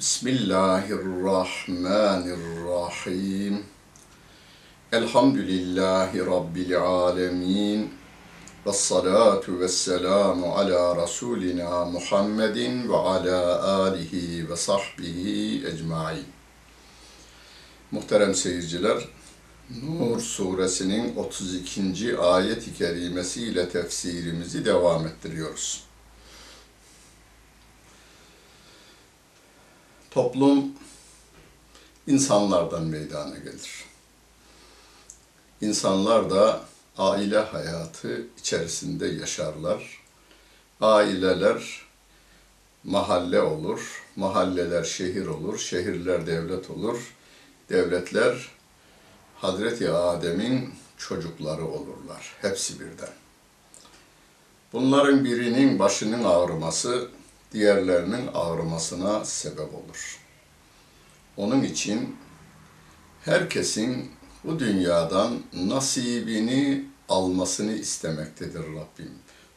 Bismillahirrahmanirrahim. Elhamdülillahi Rabbil alemin. Ve salatu ve selamu ala Resulina Muhammedin ve ala alihi ve sahbihi ecmain. Muhterem seyirciler, Nur suresinin 32. ayet-i kerimesiyle tefsirimizi devam ettiriyoruz. Toplum insanlardan meydana gelir. İnsanlar da aile hayatı içerisinde yaşarlar. Aileler mahalle olur, mahalleler şehir olur, şehirler devlet olur, devletler Hazreti Adem'in çocukları olurlar. Hepsi birden. Bunların birinin başının ağrıması diğerlerinin ağrımasına sebep olur. Onun için herkesin bu dünyadan nasibini almasını istemektedir Rabbim.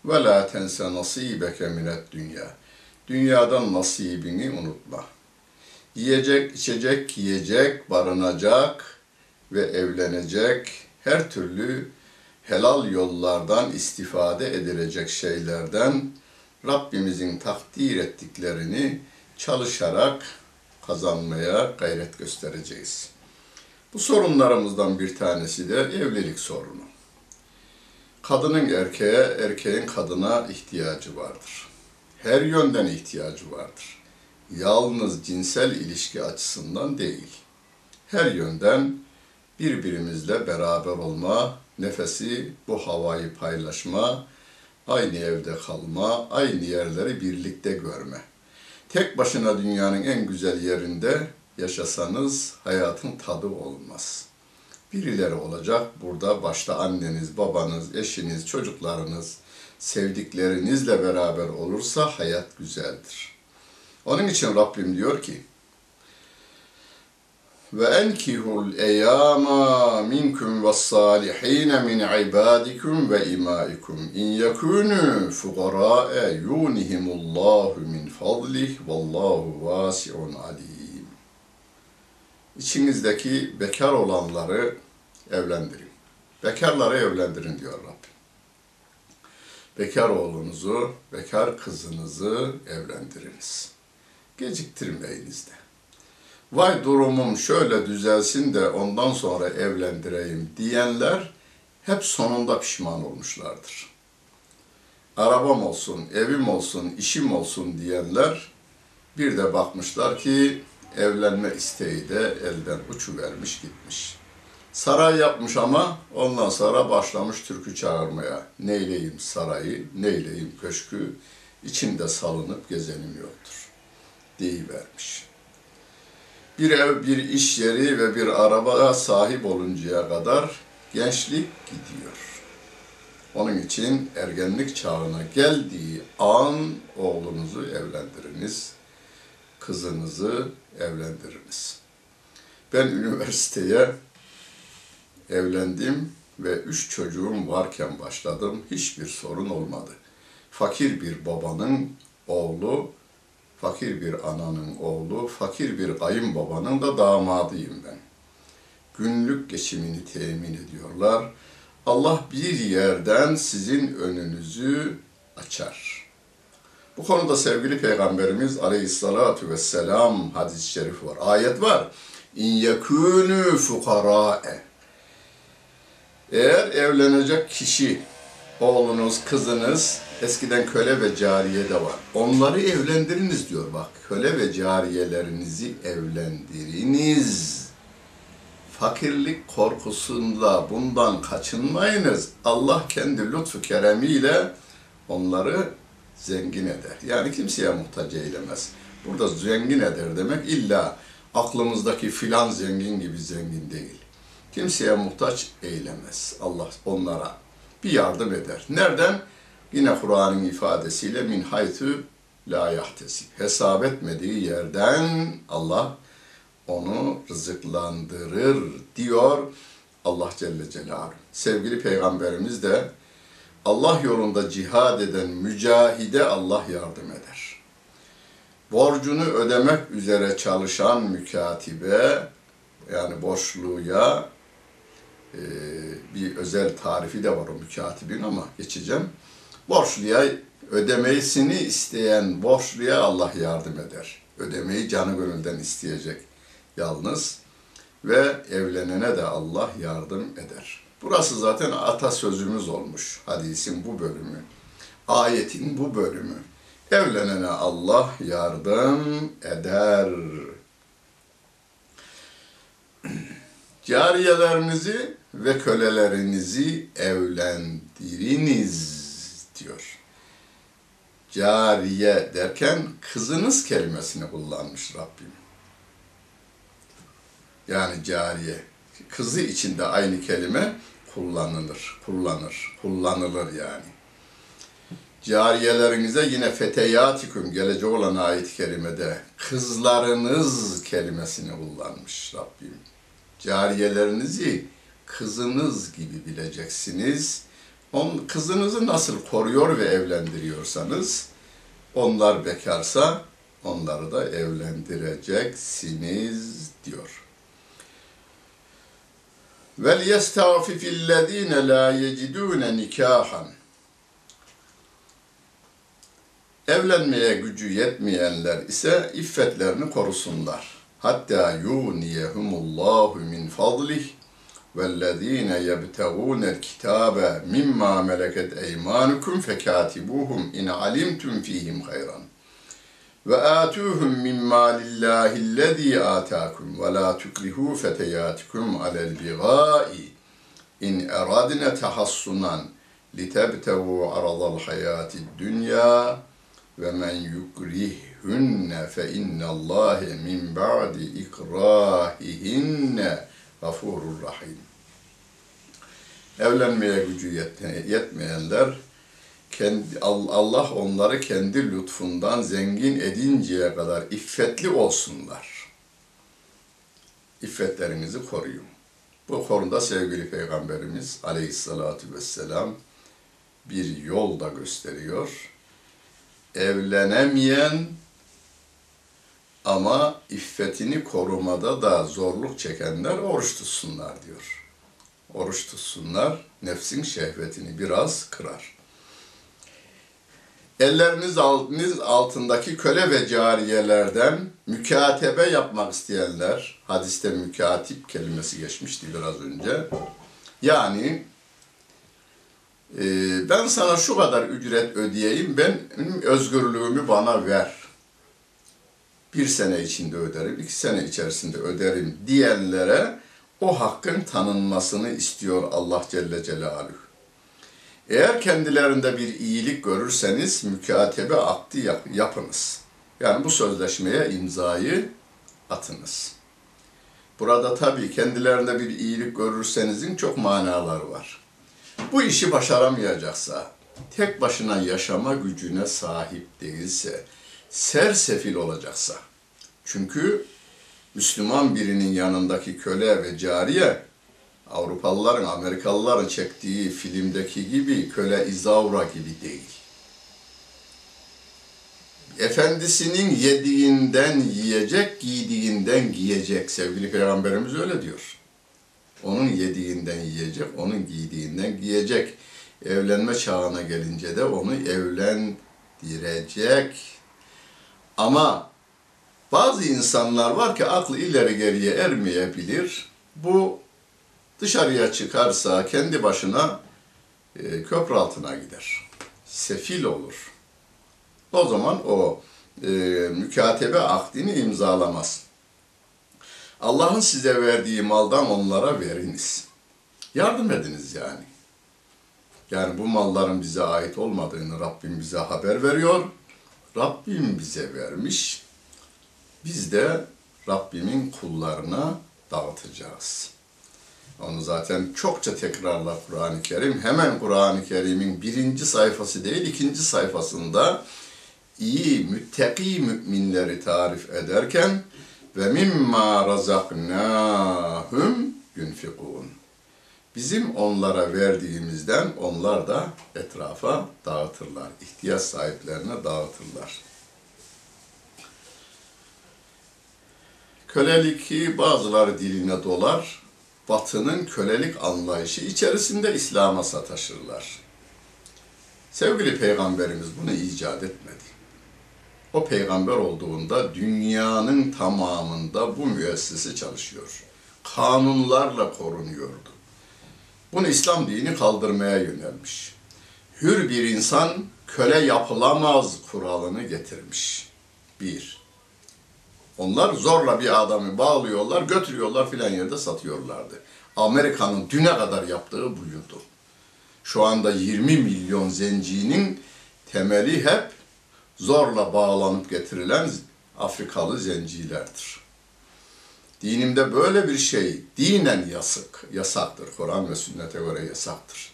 Ve la tense nasibeke minet dünya. Dünyadan nasibini unutma. Yiyecek, içecek, yiyecek, barınacak ve evlenecek her türlü helal yollardan istifade edilecek şeylerden Rabbimizin takdir ettiklerini çalışarak kazanmaya gayret göstereceğiz. Bu sorunlarımızdan bir tanesi de evlilik sorunu. Kadının erkeğe, erkeğin kadına ihtiyacı vardır. Her yönden ihtiyacı vardır. Yalnız cinsel ilişki açısından değil. Her yönden birbirimizle beraber olma, nefesi, bu havayı paylaşma, aynı evde kalma, aynı yerleri birlikte görme. Tek başına dünyanın en güzel yerinde yaşasanız hayatın tadı olmaz. Birileri olacak burada başta anneniz, babanız, eşiniz, çocuklarınız, sevdiklerinizle beraber olursa hayat güzeldir. Onun için Rabbim diyor ki, ve enkihul eyama minkum ve salihin min ibadikum ve imaikum in yakunu fuqara yunihimullahu min fadlih vallahu vasiun alim. İçinizdeki bekar olanları evlendirin. Bekarları evlendirin diyor Rabbim. Bekar oğlunuzu, bekar kızınızı evlendiriniz. Geciktirmeyiniz de. Vay durumum şöyle düzelsin de ondan sonra evlendireyim diyenler hep sonunda pişman olmuşlardır. Arabam olsun, evim olsun, işim olsun diyenler bir de bakmışlar ki evlenme isteği de elden uçuvermiş gitmiş. Saray yapmış ama ondan sonra başlamış türkü çağırmaya. Neyleyim sarayı, neyleyim köşkü, içinde salınıp gezenim yoktur. Deyivermiş. Bir ev, bir iş yeri ve bir arabaya sahip oluncaya kadar gençlik gidiyor. Onun için ergenlik çağına geldiği an oğlunuzu evlendiriniz, kızınızı evlendiriniz. Ben üniversiteye evlendim ve üç çocuğum varken başladım. Hiçbir sorun olmadı. Fakir bir babanın oğlu, fakir bir ananın oğlu, fakir bir kayınbabanın da damadıyım ben. Günlük geçimini temin ediyorlar. Allah bir yerden sizin önünüzü açar. Bu konuda sevgili Peygamberimiz Aleyhissalatu vesselam hadis-i şerif var. Ayet var. İn yekûnü fukarâe. Eğer evlenecek kişi, oğlunuz, kızınız, eskiden köle ve cariye de var. Onları evlendiriniz diyor bak. Köle ve cariyelerinizi evlendiriniz. Fakirlik korkusunda bundan kaçınmayınız. Allah kendi lütfu keremiyle onları zengin eder. Yani kimseye muhtaç eylemez. Burada zengin eder demek illa aklımızdaki filan zengin gibi zengin değil. Kimseye muhtaç eylemez. Allah onlara bir yardım eder. Nereden? Yine Kur'an'ın ifadesiyle min haytü la yahtesib. Hesap etmediği yerden Allah onu rızıklandırır diyor Allah Celle Celaluhu. Sevgili Peygamberimiz de Allah yolunda cihad eden mücahide Allah yardım eder. Borcunu ödemek üzere çalışan mükatibe yani borçluya e, bir özel tarifi de var o mükatibin ama geçeceğim. Borçluya ödemesini isteyen borçluya Allah yardım eder. Ödemeyi canı gönülden isteyecek yalnız ve evlenene de Allah yardım eder. Burası zaten atasözümüz olmuş hadisin bu bölümü. Ayetin bu bölümü. Evlenene Allah yardım eder. Cariyelerinizi ve kölelerinizi evlendiriniz diyor. Cariye derken kızınız kelimesini kullanmış Rabbim. Yani cariye. Kızı içinde aynı kelime kullanılır, kullanır, kullanılır yani. Cariyelerinize yine feteyatikum gelecek olan ayet kelimede kızlarınız kelimesini kullanmış Rabbim. Cariyelerinizi kızınız gibi bileceksiniz. On, kızınızı nasıl koruyor ve evlendiriyorsanız, onlar bekarsa onları da evlendireceksiniz diyor. Vel yestağfifillezine la yecidune nikahan. Evlenmeye gücü yetmeyenler ise iffetlerini korusunlar. Hatta yuniyehumullahu min fadlih والذين يبتغون الكتاب مما ملكت أيمانكم فكاتبوهم إن علمتم فيهم خيرا. وآتوهم مما لله الذي آتاكم ولا تكرهوا فتياتكم على البغاء. إن أردنا تحصنا لتبتغوا عرض الحياة الدنيا ومن يكرههن فإن الله من بعد إكراههن غفور رحيم. Evlenmeye gücü yetmeyenler kendi, Allah onları kendi lütfundan zengin edinceye kadar iffetli olsunlar. İffetlerinizi koruyun. Bu konuda sevgili Peygamberimiz aleyhissalatu vesselam bir yol da gösteriyor. Evlenemeyen ama iffetini korumada da zorluk çekenler oruç tutsunlar diyor. Oruç tutsunlar. Nefsin şehvetini biraz kırar. Elleriniz altınız altındaki köle ve cariyelerden mükatebe yapmak isteyenler, hadiste mükatip kelimesi geçmişti biraz önce. Yani e, ben sana şu kadar ücret ödeyeyim, ben özgürlüğümü bana ver. Bir sene içinde öderim, iki sene içerisinde öderim diyenlere o hakkın tanınmasını istiyor Allah Celle Celaluhu. Eğer kendilerinde bir iyilik görürseniz mükatebe akdi yap- yapınız. Yani bu sözleşmeye imzayı atınız. Burada tabii kendilerinde bir iyilik görürsenizin çok manaları var. Bu işi başaramayacaksa, tek başına yaşama gücüne sahip değilse, sersefil olacaksa, çünkü Müslüman birinin yanındaki köle ve cariye Avrupalıların, Amerikalıların çektiği filmdeki gibi köle izavra gibi değil. Efendisinin yediğinden yiyecek, giydiğinden giyecek. Sevgili Peygamberimiz öyle diyor. Onun yediğinden yiyecek, onun giydiğinden giyecek. Evlenme çağına gelince de onu evlendirecek. Ama bazı insanlar var ki aklı ileri geriye ermeyebilir. Bu dışarıya çıkarsa kendi başına e, köprü altına gider. Sefil olur. O zaman o e, mükatebe akdini imzalamaz. Allah'ın size verdiği maldan onlara veriniz. Yardım ediniz yani. Yani bu malların bize ait olmadığını Rabbim bize haber veriyor. Rabbim bize vermiş. Biz de Rabbimin kullarına dağıtacağız. Onu zaten çokça tekrarla Kur'an-ı Kerim. Hemen Kur'an-ı Kerim'in birinci sayfası değil, ikinci sayfasında iyi, müttaki müminleri tarif ederken ve mimma razaknahum yunfikun. Bizim onlara verdiğimizden onlar da etrafa dağıtırlar. ihtiyaç sahiplerine dağıtırlar. Kölelik bazıları diline dolar, batının kölelik anlayışı içerisinde İslam'a sataşırlar. Sevgili Peygamberimiz bunu icat etmedi. O peygamber olduğunda dünyanın tamamında bu müessese çalışıyor. Kanunlarla korunuyordu. Bunu İslam dini kaldırmaya yönelmiş. Hür bir insan köle yapılamaz kuralını getirmiş. Bir. Onlar zorla bir adamı bağlıyorlar, götürüyorlar filan yerde satıyorlardı. Amerika'nın düne kadar yaptığı buydu. Şu anda 20 milyon zencinin temeli hep zorla bağlanıp getirilen Afrikalı zencilerdir. Dinimde böyle bir şey dinen yasak, yasaktır. Kur'an ve sünnete göre yasaktır.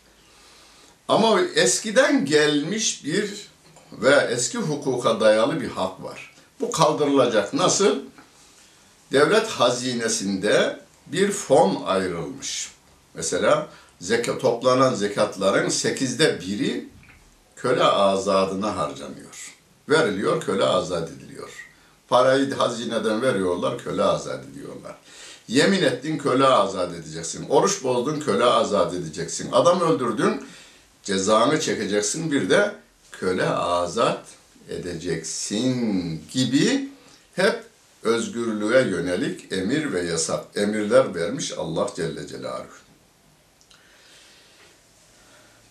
Ama eskiden gelmiş bir ve eski hukuka dayalı bir hak var. Bu kaldırılacak. Nasıl? Devlet hazinesinde bir fon ayrılmış. Mesela zekat, toplanan zekatların sekizde biri köle azadına harcanıyor. Veriliyor, köle azat ediliyor. Parayı hazineden veriyorlar, köle azat ediyorlar. Yemin ettin, köle azat edeceksin. Oruç bozdun, köle azat edeceksin. Adam öldürdün, cezanı çekeceksin. Bir de köle azat edeceksin gibi hep özgürlüğe yönelik emir ve yasak, emirler vermiş Allah Celle Celaluhu.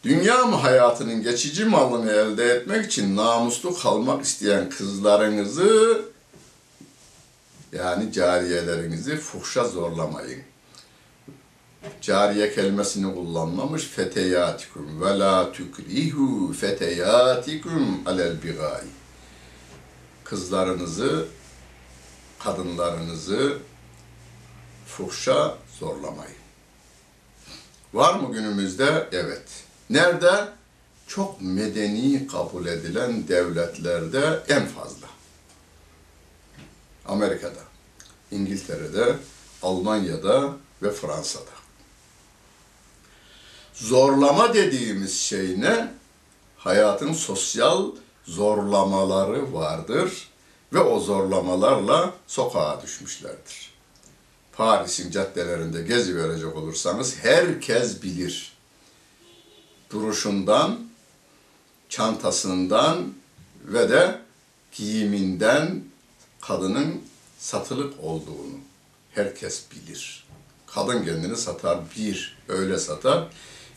Dünya mı hayatının geçici malını elde etmek için namuslu kalmak isteyen kızlarınızı yani cariyelerinizi fuhşa zorlamayın. Cariye kelimesini kullanmamış feteyatikum ve la tukrihu feteyatikum alel bigai. Kızlarınızı, kadınlarınızı fuhşa zorlamayın. Var mı günümüzde? Evet. Nerede? Çok medeni kabul edilen devletlerde en fazla. Amerika'da, İngiltere'de, Almanya'da ve Fransa'da. Zorlama dediğimiz şey ne? Hayatın sosyal zorlamaları vardır ve o zorlamalarla sokağa düşmüşlerdir. Paris'in caddelerinde gezi verecek olursanız herkes bilir. Duruşundan, çantasından ve de giyiminden kadının satılık olduğunu herkes bilir. Kadın kendini satar bir, öyle satar.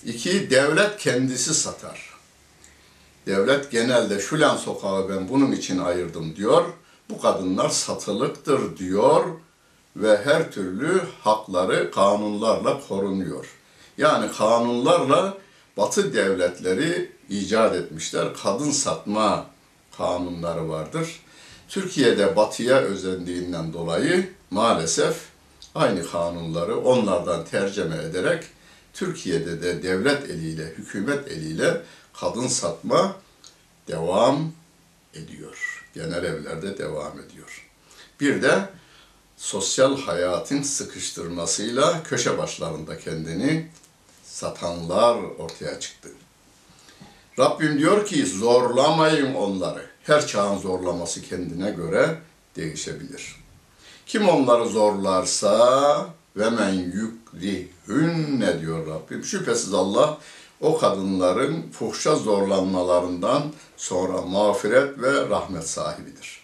İki, devlet kendisi satar. Devlet genelde şulan sokağı ben bunun için ayırdım diyor. Bu kadınlar satılıktır diyor ve her türlü hakları kanunlarla korunuyor. Yani kanunlarla Batı devletleri icat etmişler. Kadın satma kanunları vardır. Türkiye'de batıya özendiğinden dolayı maalesef aynı kanunları onlardan tercüme ederek Türkiye'de de devlet eliyle, hükümet eliyle kadın satma devam ediyor. Genel evlerde devam ediyor. Bir de sosyal hayatın sıkıştırmasıyla köşe başlarında kendini satanlar ortaya çıktı. Rabbim diyor ki zorlamayın onları. Her çağın zorlaması kendine göre değişebilir. Kim onları zorlarsa ve men yukrihünne diyor Rabbim. Şüphesiz Allah o kadınların fuhşa zorlanmalarından sonra mağfiret ve rahmet sahibidir.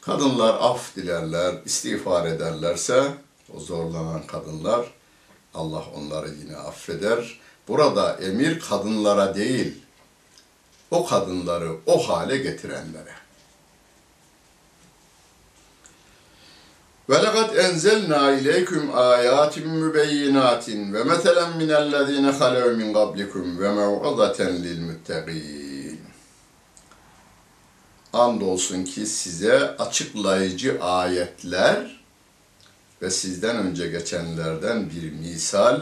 Kadınlar af dilerler, istiğfar ederlerse o zorlanan kadınlar Allah onları yine affeder. Burada emir kadınlara değil, o kadınları o hale getirenlere. وَلَقَدْ اَنْزَلْنَا اِلَيْكُمْ آيَاتٍ مُبَيِّنَاتٍ وَمَثَلًا مِنَ الَّذ۪ينَ خَلَوْا مِنْ قَبْلِكُمْ وَمَوْعَظَةً لِلْمُتَّقِينَ Andolsun ki size açıklayıcı ayetler ve sizden önce geçenlerden bir misal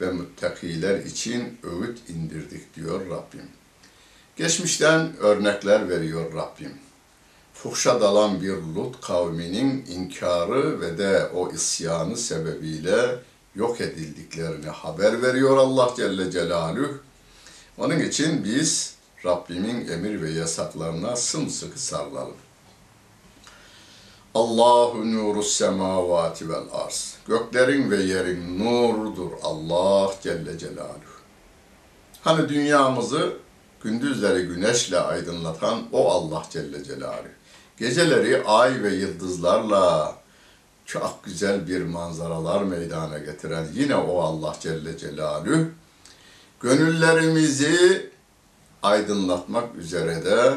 ve müttakiler için öğüt indirdik diyor Rabbim. Geçmişten örnekler veriyor Rabbim. Fuhşa dalan bir Lut kavminin inkarı ve de o isyanı sebebiyle yok edildiklerini haber veriyor Allah Celle Celaluhu. Onun için biz Rabbimin emir ve yasaklarına sımsıkı sarılalım. Allahu nuru semavati vel arz. Göklerin ve yerin nurudur Allah Celle Celaluhu. Hani dünyamızı gündüzleri güneşle aydınlatan o Allah Celle Celaluhu. Geceleri ay ve yıldızlarla çok güzel bir manzaralar meydana getiren yine o Allah Celle Celaluhu. Gönüllerimizi aydınlatmak üzere de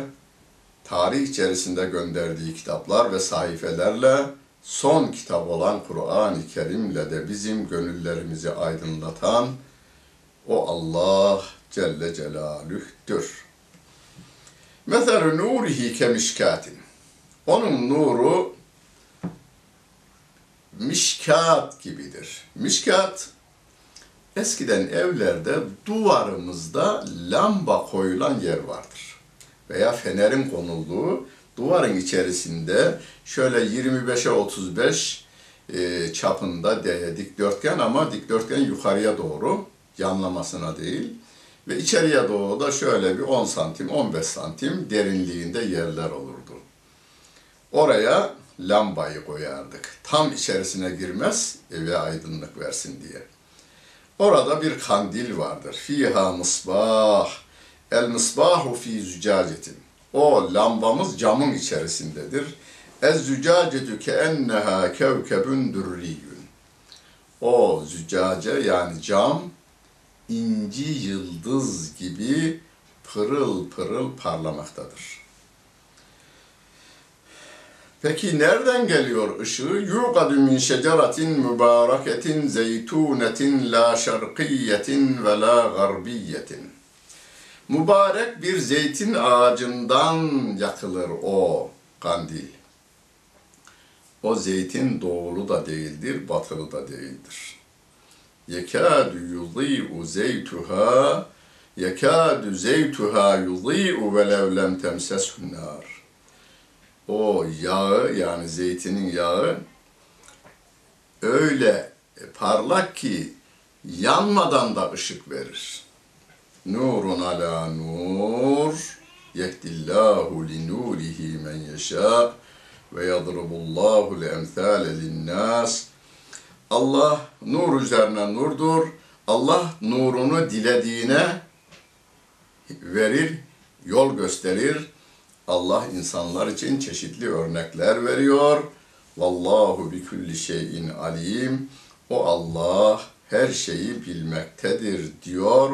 tarih içerisinde gönderdiği kitaplar ve sayfelerle son kitap olan Kur'an-ı Kerim'le de bizim gönüllerimizi aydınlatan o Allah Celle Celaluh'tür. Mesela nurihi kemişkatin. Onun nuru mişkat gibidir. Mişkat eskiden evlerde duvarımızda lamba koyulan yer vardır. Veya fenerin konulduğu duvarın içerisinde şöyle 25'e 35 e, çapında dikdörtgen ama dikdörtgen yukarıya doğru yanlamasına değil ve içeriye doğru da şöyle bir 10 santim 15 santim derinliğinde yerler olurdu. Oraya lambayı koyardık. Tam içerisine girmez eve aydınlık versin diye. Orada bir kandil vardır. Fiha mısbah. El mısbahu fi zücacetin. O lambamız camın içerisindedir. Ez zücacetu ke enneha kevkebün dürriyün. O zücace yani cam inci yıldız gibi pırıl pırıl parlamaktadır. Peki nereden geliyor ışığı? Yuqadu min şeceratin mübareketin zeytunetin la şerkiyetin ve la garbiyetin. Mübarek bir zeytin ağacından yakılır o kandil. O zeytin doğulu da değildir, batılı da değildir. Yekâdü yudî'u zeytuha, yekâdü zeytuha yudî'u velev lem temseshun nâr o yağı yani zeytinin yağı öyle parlak ki yanmadan da ışık verir. Nurun ala nur yehdillahu li nurihi men yeşâ ve yadribullahu le emthâle linnas Allah nur üzerine nurdur. Allah nurunu dilediğine verir, yol gösterir. Allah insanlar için çeşitli örnekler veriyor. Vallahu bi kulli şeyin alim. O Allah her şeyi bilmektedir diyor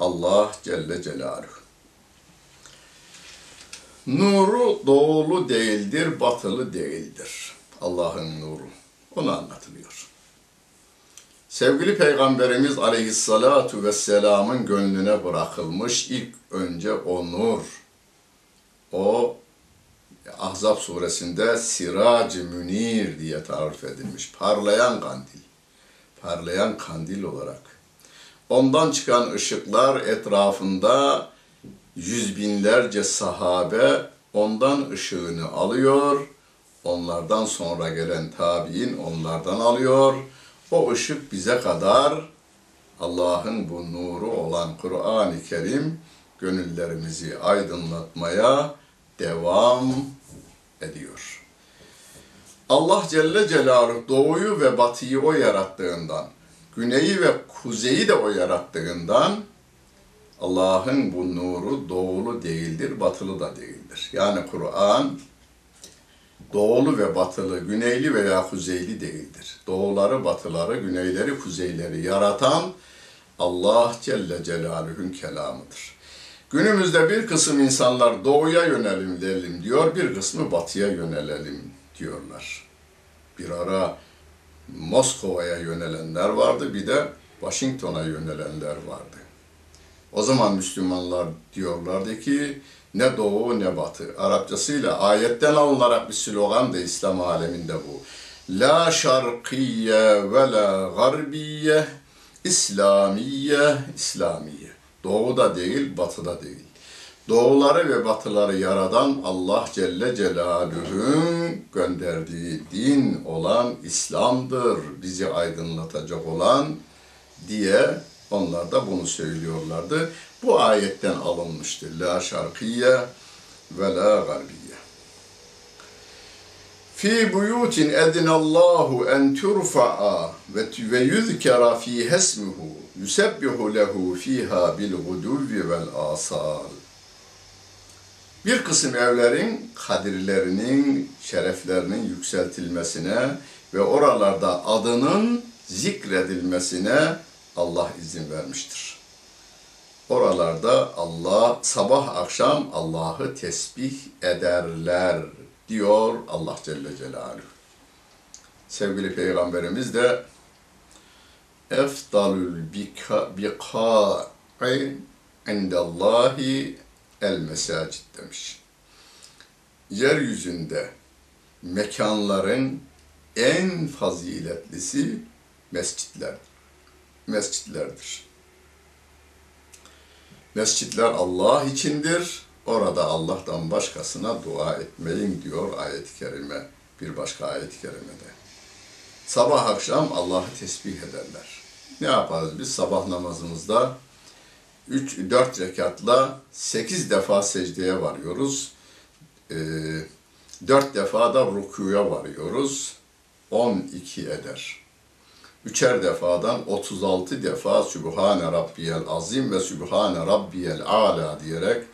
Allah Celle Celaluhu. Nuru doğulu değildir, batılı değildir. Allah'ın nuru. Onu anlatılıyor. Sevgili Peygamberimiz Aleyhissalatu Vesselam'ın gönlüne bırakılmış ilk önce o nur. O Ahzab suresinde Sirac-ı Münir diye tarif edilmiş. Parlayan kandil. Parlayan kandil olarak. Ondan çıkan ışıklar etrafında yüz binlerce sahabe ondan ışığını alıyor. Onlardan sonra gelen tabi'in onlardan alıyor. O ışık bize kadar Allah'ın bu nuru olan Kur'an-ı Kerim gönüllerimizi aydınlatmaya devam ediyor. Allah Celle Celaluhu doğuyu ve batıyı o yarattığından, güneyi ve kuzeyi de o yarattığından Allah'ın bu nuru doğulu değildir, batılı da değildir. Yani Kur'an doğulu ve batılı, güneyli veya kuzeyli değildir. Doğuları, batıları, güneyleri, kuzeyleri yaratan Allah Celle Celaluhu'nun kelamıdır. Günümüzde bir kısım insanlar doğuya yönelelim diyor, bir kısmı batıya yönelelim diyorlar. Bir ara Moskova'ya yönelenler vardı, bir de Washington'a yönelenler vardı. O zaman Müslümanlar diyorlardı ki ne doğu ne batı. Arapçasıyla ayetten alınarak bir slogan da İslam aleminde bu. La şarkiye ve la garbiye, İslamiye, İslamiye. Doğuda değil, batıda değil. Doğuları ve batıları yaradan Allah Celle Celaluhu'nun gönderdiği din olan İslam'dır. Bizi aydınlatacak olan diye onlar da bunu söylüyorlardı. Bu ayetten alınmıştır. La şarkiye ve la garbiye. Fi buyutin edinallahu en turfa'a ve yuzkara fi hasmuhu yusebbihu lehu fiha bil guduvi vel asal. Bir kısım evlerin kadirlerinin, şereflerinin yükseltilmesine ve oralarda adının zikredilmesine Allah izin vermiştir. Oralarda Allah sabah akşam Allah'ı tesbih ederler diyor Allah Celle Celaluhu. Sevgili Peygamberimiz de efdalül biqa'i indallahi el mesacid demiş. Yeryüzünde mekanların en faziletlisi mescitlerdir. Mescitlerdir. Mescitler Allah içindir. Orada Allah'tan başkasına dua etmeyin diyor ayet-i kerime. Bir başka ayet-i kerimede. Sabah akşam Allah'ı tesbih ederler. Ne yaparız biz sabah namazımızda? 3 4 rekatla 8 defa secdeye varıyoruz. Ee, 4 defa da rükuya varıyoruz. 12 eder. Üçer defadan 36 defa Sübhane Rabbiyel Azim ve Sübhane Rabbiyel Ala diyerek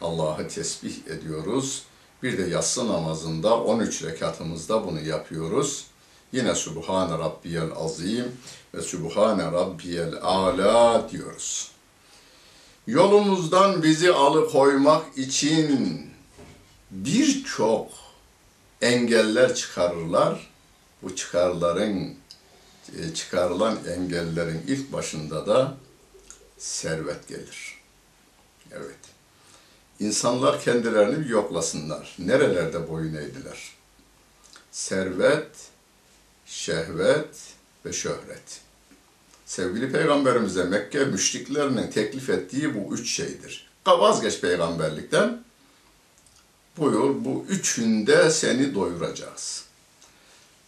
Allah'ı tesbih ediyoruz. Bir de yatsı namazında 13 rekatımızda bunu yapıyoruz. Yine Sübhane Rabbiyel Azim ve Sübhane Rabbiyel Ala diyoruz. Yolumuzdan bizi alıkoymak için birçok engeller çıkarırlar. Bu çıkarların e, çıkarılan engellerin ilk başında da servet gelir. Evet. İnsanlar kendilerini bir yoklasınlar. Nerelerde boyun eğdiler? Servet, şehvet ve şöhret. Sevgili Peygamberimize Mekke müşriklerinin teklif ettiği bu üç şeydir. Vazgeç peygamberlikten. Buyur bu üçünde seni doyuracağız.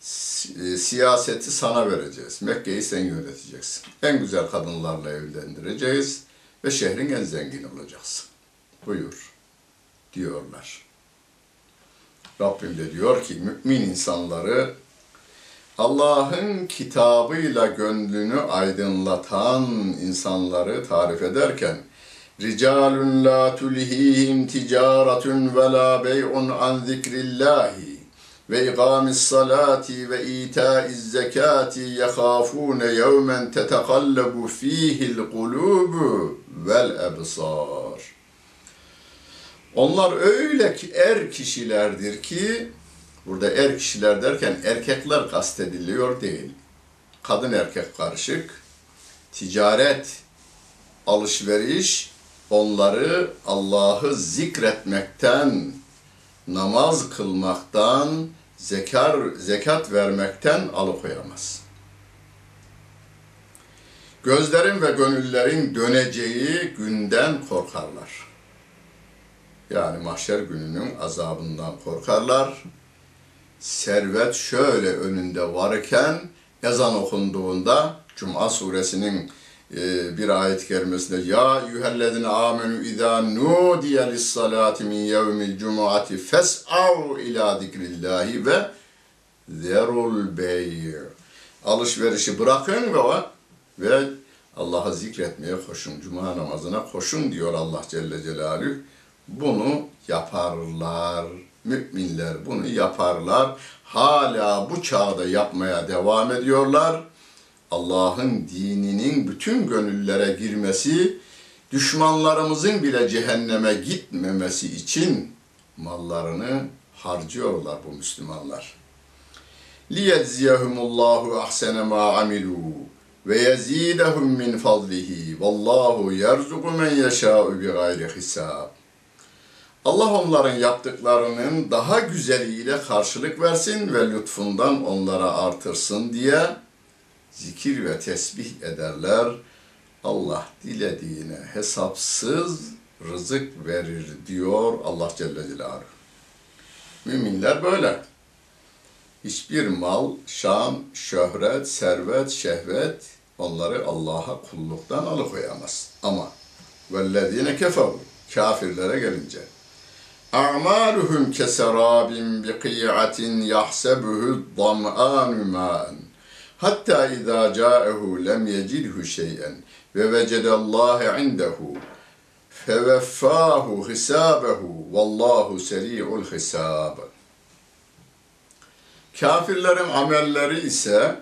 Si- Siyaseti sana vereceğiz. Mekke'yi sen yöneteceksin. En güzel kadınlarla evlendireceğiz ve şehrin en zengin olacaksın. Buyur diyorlar. Rabbim de diyor ki mümin insanları Allah'ın kitabıyla gönlünü aydınlatan insanları tarif ederken Ricalun la tulhihim ticaretun ve la bey'un an zikrillahi ve ikamis salati ve itaiz zekati yehafune yevmen tetekallabu fihil kulubu vel ebsar. Onlar öyle ki er kişilerdir ki Burada er kişiler derken erkekler kastediliyor değil. Kadın erkek karışık. Ticaret, alışveriş onları Allah'ı zikretmekten, namaz kılmaktan, zekar, zekat vermekten alıkoyamaz. Gözlerin ve gönüllerin döneceği günden korkarlar. Yani mahşer gününün azabından korkarlar servet şöyle önünde varken ezan okunduğunda Cuma suresinin e, bir ayet kerimesinde ya eyyühellezine amenu izâ nudiye lissalâti min yevmil cumuati fes'av ila zikrillahi ve zerul bey alışverişi bırakın ve ve Allah'a zikretmeye koşun. Cuma namazına koşun diyor Allah Celle Celaluhu. Bunu yaparlar. Müminler bunu yaparlar. Hala bu çağda yapmaya devam ediyorlar. Allah'ın dininin bütün gönüllere girmesi, düşmanlarımızın bile cehenneme gitmemesi için mallarını harcıyorlar bu Müslümanlar. لِيَجْزِيَهُمُ اللّٰهُ أَحْسَنَ مَا عَمِلُوا وَيَزِيدَهُمْ مِنْ فَضْلِهِ وَاللّٰهُ يَرْزُقُ مَنْ يَشَاءُ بِغَيْرِ حِسَابٍ Allah onların yaptıklarının daha güzeliyle karşılık versin ve lütfundan onlara artırsın diye zikir ve tesbih ederler. Allah dilediğine hesapsız rızık verir diyor Allah Celle Celaluhu. Müminler böyle. Hiçbir mal, şan, şöhret, servet, şehvet onları Allah'a kulluktan alıkoyamaz. Ama vellezine keferu kafirlere gelince أعمالهم كسراب بقيعة يحسبه الظمآن ماء حتى إذا جاءه لم يجده شيئا ووجد الله عنده فوفاه حسابه والله سريع الحساب Kafirlerin amelleri ise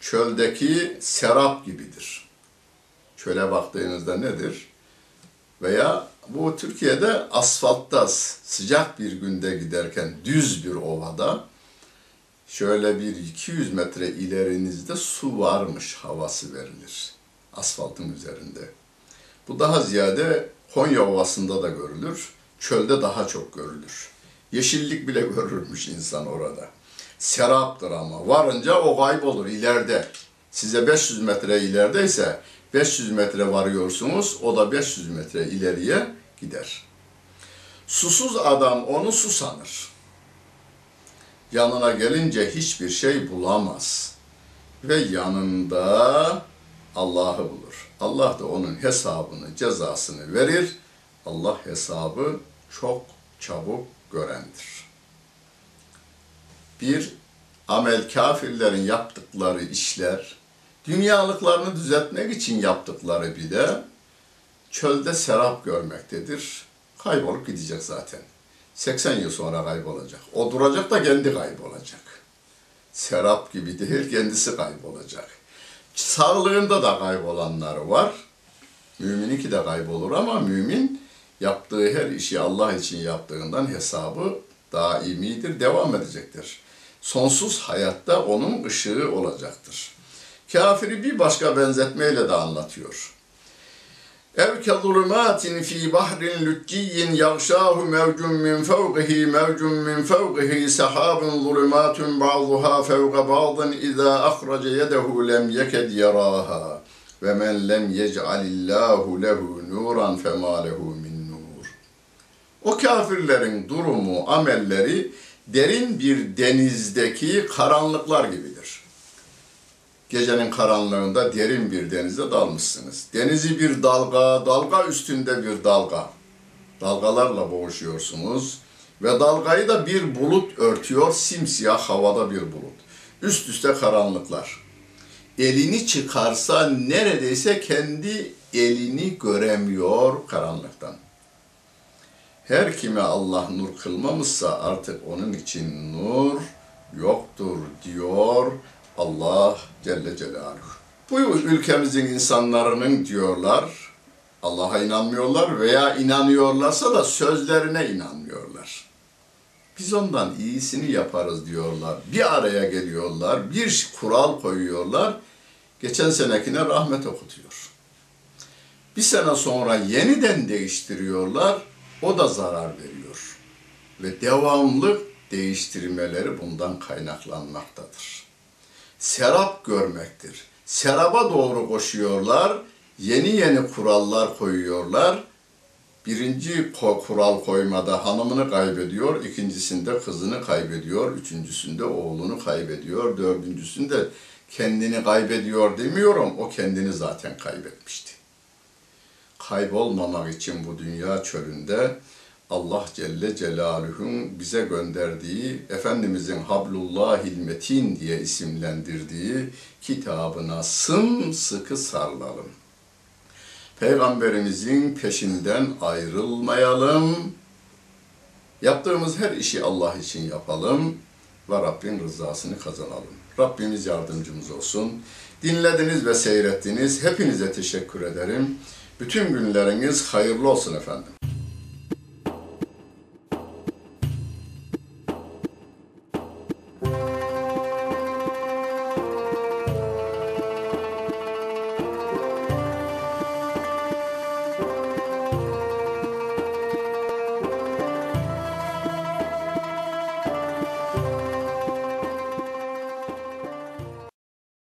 çöldeki serap gibidir. Çöle baktığınızda nedir? Veya bu Türkiye'de asfaltta sıcak bir günde giderken düz bir ovada şöyle bir 200 metre ilerinizde su varmış havası verilir asfaltın üzerinde. Bu daha ziyade Konya Ovası'nda da görülür, çölde daha çok görülür. Yeşillik bile görürmüş insan orada. Seraptır ama varınca o kaybolur ileride. Size 500 metre ilerideyse 500 metre varıyorsunuz, o da 500 metre ileriye gider. Susuz adam onu su sanır. Yanına gelince hiçbir şey bulamaz. Ve yanında Allah'ı bulur. Allah da onun hesabını, cezasını verir. Allah hesabı çok çabuk görendir. Bir, amel kafirlerin yaptıkları işler, dünyalıklarını düzeltmek için yaptıkları bir de çölde serap görmektedir. Kaybolup gidecek zaten. 80 yıl sonra kaybolacak. O duracak da kendi kaybolacak. Serap gibi değil, kendisi kaybolacak. Sağlığında da kaybolanlar var. Mümininki de kaybolur ama mümin yaptığı her işi Allah için yaptığından hesabı daimidir, devam edecektir. Sonsuz hayatta onun ışığı olacaktır. Kafiri bir başka benzetmeyle de anlatıyor. Ev ke fi bahrin lücciyyin yagşâhu mevcun min fevqihi mevcun min fevqihi sahabun zulumatun ba'duha fevqa ba'dın izâ ahraca yedehu lem yeked yarâha ve men lem yec'alillahu lehu nuran fema lehu min nur. O kafirlerin durumu, amelleri derin bir denizdeki karanlıklar gibidir. Gecenin karanlığında derin bir denize dalmışsınız. Denizi bir dalga, dalga üstünde bir dalga. Dalgalarla boğuşuyorsunuz ve dalgayı da bir bulut örtüyor, simsiyah havada bir bulut. Üst üste karanlıklar. Elini çıkarsa neredeyse kendi elini göremiyor karanlıktan. Her kime Allah nur kılmamışsa artık onun için nur yoktur diyor Allah Celle Celaluhu. Bu ülkemizin insanların diyorlar Allah'a inanmıyorlar veya inanıyorlarsa da sözlerine inanmıyorlar. Biz ondan iyisini yaparız diyorlar. Bir araya geliyorlar, bir kural koyuyorlar. Geçen senekine rahmet okutuyor. Bir sene sonra yeniden değiştiriyorlar. O da zarar veriyor. Ve devamlı değiştirmeleri bundan kaynaklanmaktadır. Serap görmektir. Seraba doğru koşuyorlar. Yeni yeni kurallar koyuyorlar. Birinci kural koymada hanımını kaybediyor, ikincisinde kızını kaybediyor, üçüncüsünde oğlunu kaybediyor, dördüncüsünde kendini kaybediyor demiyorum, o kendini zaten kaybetmişti. Kaybolmamak için bu dünya çölünde Allah Celle Celaluhu'nun bize gönderdiği, Efendimizin Hablullahil Metin diye isimlendirdiği kitabına sımsıkı sarılalım. Peygamberimizin peşinden ayrılmayalım. Yaptığımız her işi Allah için yapalım ve Rabbin rızasını kazanalım. Rabbimiz yardımcımız olsun. Dinlediniz ve seyrettiniz. Hepinize teşekkür ederim. Bütün günleriniz hayırlı olsun efendim.